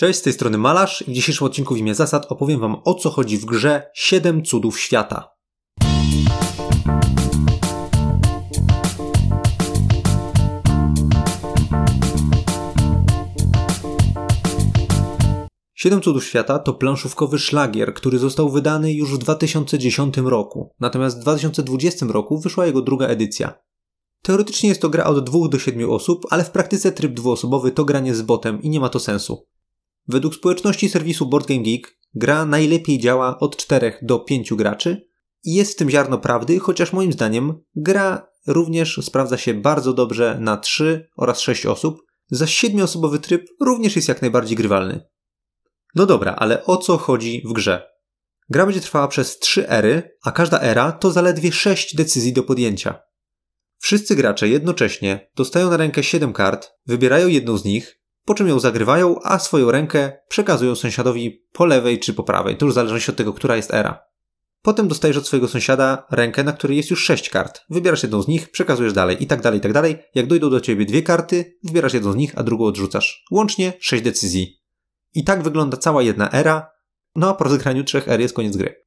Cześć, z tej strony Malarz i w dzisiejszym odcinku w imię zasad opowiem wam o co chodzi w grze 7 cudów świata. Siedem Cudów Świata to planszówkowy szlagier, który został wydany już w 2010 roku, natomiast w 2020 roku wyszła jego druga edycja. Teoretycznie jest to gra od 2 do 7 osób, ale w praktyce tryb dwuosobowy to granie z botem i nie ma to sensu. Według społeczności serwisu Board Game Geek gra najlepiej działa od 4 do 5 graczy i jest w tym ziarno prawdy, chociaż moim zdaniem gra również sprawdza się bardzo dobrze na 3 oraz 6 osób, zaś 7-osobowy tryb również jest jak najbardziej grywalny. No dobra, ale o co chodzi w grze? Gra będzie trwała przez 3 ery, a każda era to zaledwie 6 decyzji do podjęcia. Wszyscy gracze jednocześnie dostają na rękę 7 kart, wybierają jedną z nich po czym ją zagrywają, a swoją rękę przekazują sąsiadowi po lewej czy po prawej, to już w zależności od tego, która jest era. Potem dostajesz od swojego sąsiada rękę, na której jest już sześć kart. Wybierasz jedną z nich, przekazujesz dalej i tak dalej, i tak dalej. Jak dojdą do ciebie dwie karty, wybierasz jedną z nich, a drugą odrzucasz. Łącznie sześć decyzji. I tak wygląda cała jedna era, no a po rozegraniu trzech er jest koniec gry.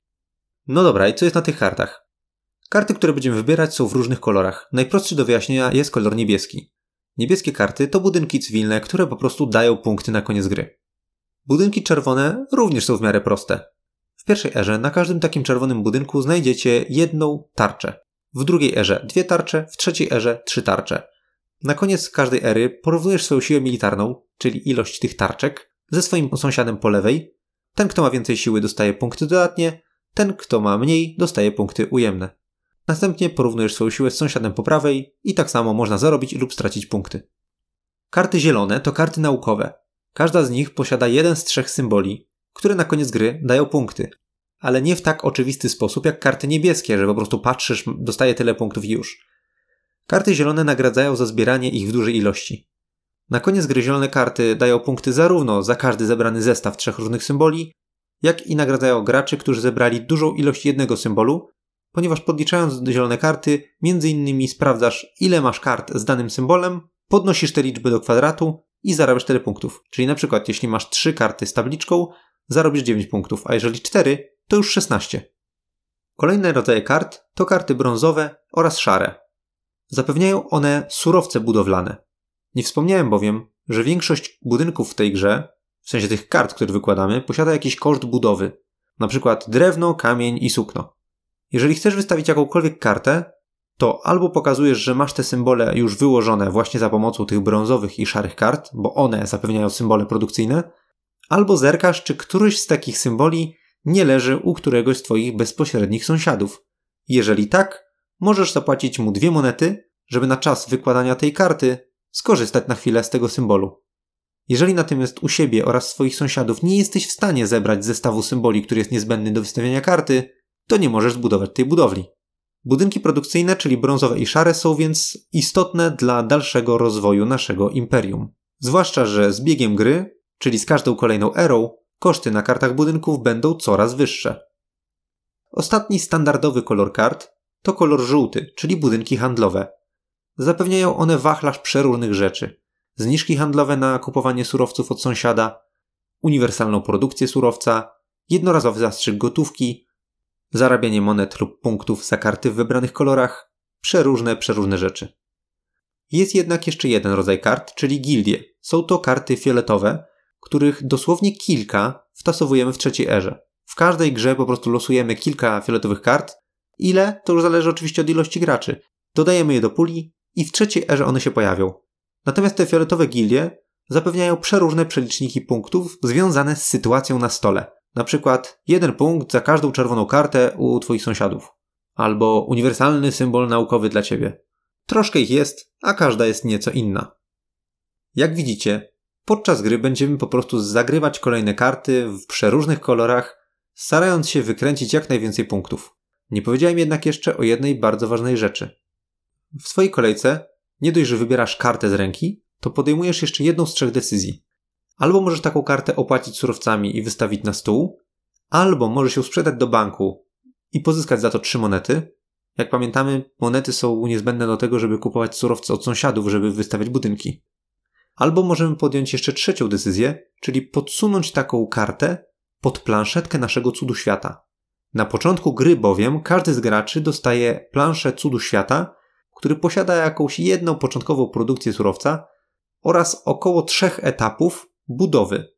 No dobra, i co jest na tych kartach? Karty, które będziemy wybierać są w różnych kolorach. Najprostszy do wyjaśnienia jest kolor niebieski. Niebieskie karty to budynki cywilne, które po prostu dają punkty na koniec gry. Budynki czerwone również są w miarę proste. W pierwszej erze na każdym takim czerwonym budynku znajdziecie jedną tarczę. W drugiej erze dwie tarcze, w trzeciej erze trzy tarcze. Na koniec każdej ery porównujesz swoją siłę militarną, czyli ilość tych tarczek, ze swoim sąsiadem po lewej. Ten, kto ma więcej siły, dostaje punkty dodatnie, ten, kto ma mniej, dostaje punkty ujemne. Następnie porównujesz swoją siłę z sąsiadem po prawej i tak samo można zarobić lub stracić punkty. Karty zielone to karty naukowe. Każda z nich posiada jeden z trzech symboli, które na koniec gry dają punkty. Ale nie w tak oczywisty sposób jak karty niebieskie, że po prostu patrzysz, dostaje tyle punktów już. Karty zielone nagradzają za zbieranie ich w dużej ilości. Na koniec gry zielone karty dają punkty zarówno za każdy zebrany zestaw trzech różnych symboli, jak i nagradzają graczy, którzy zebrali dużą ilość jednego symbolu, ponieważ podliczając zielone karty, między innymi sprawdzasz, ile masz kart z danym symbolem, podnosisz te liczby do kwadratu i zarabiasz 4 punktów. Czyli na przykład, jeśli masz 3 karty z tabliczką, zarobisz 9 punktów, a jeżeli 4, to już 16. Kolejne rodzaje kart to karty brązowe oraz szare. Zapewniają one surowce budowlane. Nie wspomniałem bowiem, że większość budynków w tej grze, w sensie tych kart, które wykładamy, posiada jakiś koszt budowy. Na przykład drewno, kamień i sukno. Jeżeli chcesz wystawić jakąkolwiek kartę, to albo pokazujesz, że masz te symbole już wyłożone właśnie za pomocą tych brązowych i szarych kart, bo one zapewniają symbole produkcyjne, albo zerkasz, czy któryś z takich symboli nie leży u któregoś z Twoich bezpośrednich sąsiadów. Jeżeli tak, możesz zapłacić mu dwie monety, żeby na czas wykładania tej karty skorzystać na chwilę z tego symbolu. Jeżeli natomiast u siebie oraz swoich sąsiadów nie jesteś w stanie zebrać zestawu symboli, który jest niezbędny do wystawienia karty, to nie możesz zbudować tej budowli. Budynki produkcyjne, czyli brązowe i szare, są więc istotne dla dalszego rozwoju naszego imperium. Zwłaszcza, że z biegiem gry, czyli z każdą kolejną erą, koszty na kartach budynków będą coraz wyższe. Ostatni standardowy kolor kart to kolor żółty, czyli budynki handlowe. Zapewniają one wachlarz przeróżnych rzeczy. Zniżki handlowe na kupowanie surowców od sąsiada, uniwersalną produkcję surowca, jednorazowy zastrzyk gotówki, zarabianie monet lub punktów za karty w wybranych kolorach, przeróżne, przeróżne rzeczy. Jest jednak jeszcze jeden rodzaj kart, czyli gildie. Są to karty fioletowe, których dosłownie kilka wtasowujemy w trzeciej erze. W każdej grze po prostu losujemy kilka fioletowych kart. Ile? To już zależy oczywiście od ilości graczy. Dodajemy je do puli i w trzeciej erze one się pojawią. Natomiast te fioletowe gildie zapewniają przeróżne przeliczniki punktów związane z sytuacją na stole. Na przykład jeden punkt za każdą czerwoną kartę u Twoich sąsiadów. Albo uniwersalny symbol naukowy dla Ciebie. Troszkę ich jest, a każda jest nieco inna. Jak widzicie, podczas gry będziemy po prostu zagrywać kolejne karty w przeróżnych kolorach, starając się wykręcić jak najwięcej punktów. Nie powiedziałem jednak jeszcze o jednej bardzo ważnej rzeczy. W swojej kolejce nie dość, że wybierasz kartę z ręki, to podejmujesz jeszcze jedną z trzech decyzji. Albo możesz taką kartę opłacić surowcami i wystawić na stół, albo możesz ją sprzedać do banku i pozyskać za to trzy monety. Jak pamiętamy, monety są niezbędne do tego, żeby kupować surowce od sąsiadów, żeby wystawiać budynki. Albo możemy podjąć jeszcze trzecią decyzję, czyli podsunąć taką kartę pod planszetkę naszego cudu świata. Na początku gry bowiem każdy z graczy dostaje planszę cudu świata, który posiada jakąś jedną początkową produkcję surowca oraz około trzech etapów budowy.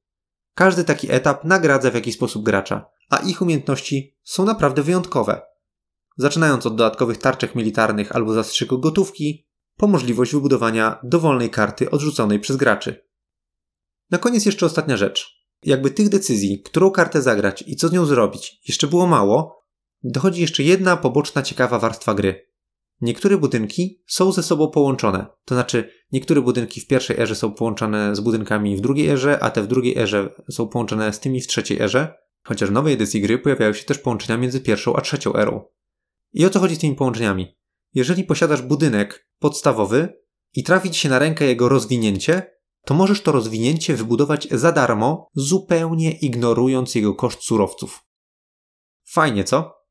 Każdy taki etap nagradza w jakiś sposób gracza, a ich umiejętności są naprawdę wyjątkowe. Zaczynając od dodatkowych tarczek militarnych albo zastrzyku gotówki, po możliwość wybudowania dowolnej karty odrzuconej przez graczy. Na koniec jeszcze ostatnia rzecz. Jakby tych decyzji, którą kartę zagrać i co z nią zrobić, jeszcze było mało, dochodzi jeszcze jedna poboczna ciekawa warstwa gry. Niektóre budynki są ze sobą połączone, to znaczy niektóre budynki w pierwszej erze są połączone z budynkami w drugiej erze, a te w drugiej erze są połączone z tymi w trzeciej erze, chociaż w nowej edycji gry pojawiają się też połączenia między pierwszą a trzecią erą. I o co chodzi z tymi połączeniami? Jeżeli posiadasz budynek podstawowy i trafi ci się na rękę jego rozwinięcie, to możesz to rozwinięcie wybudować za darmo, zupełnie ignorując jego koszt surowców. Fajnie, co?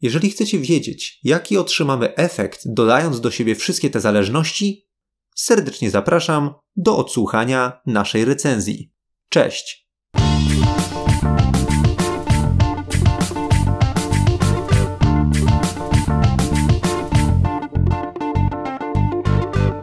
Jeżeli chcecie wiedzieć, jaki otrzymamy efekt, dodając do siebie wszystkie te zależności, serdecznie zapraszam do odsłuchania naszej recenzji. Cześć!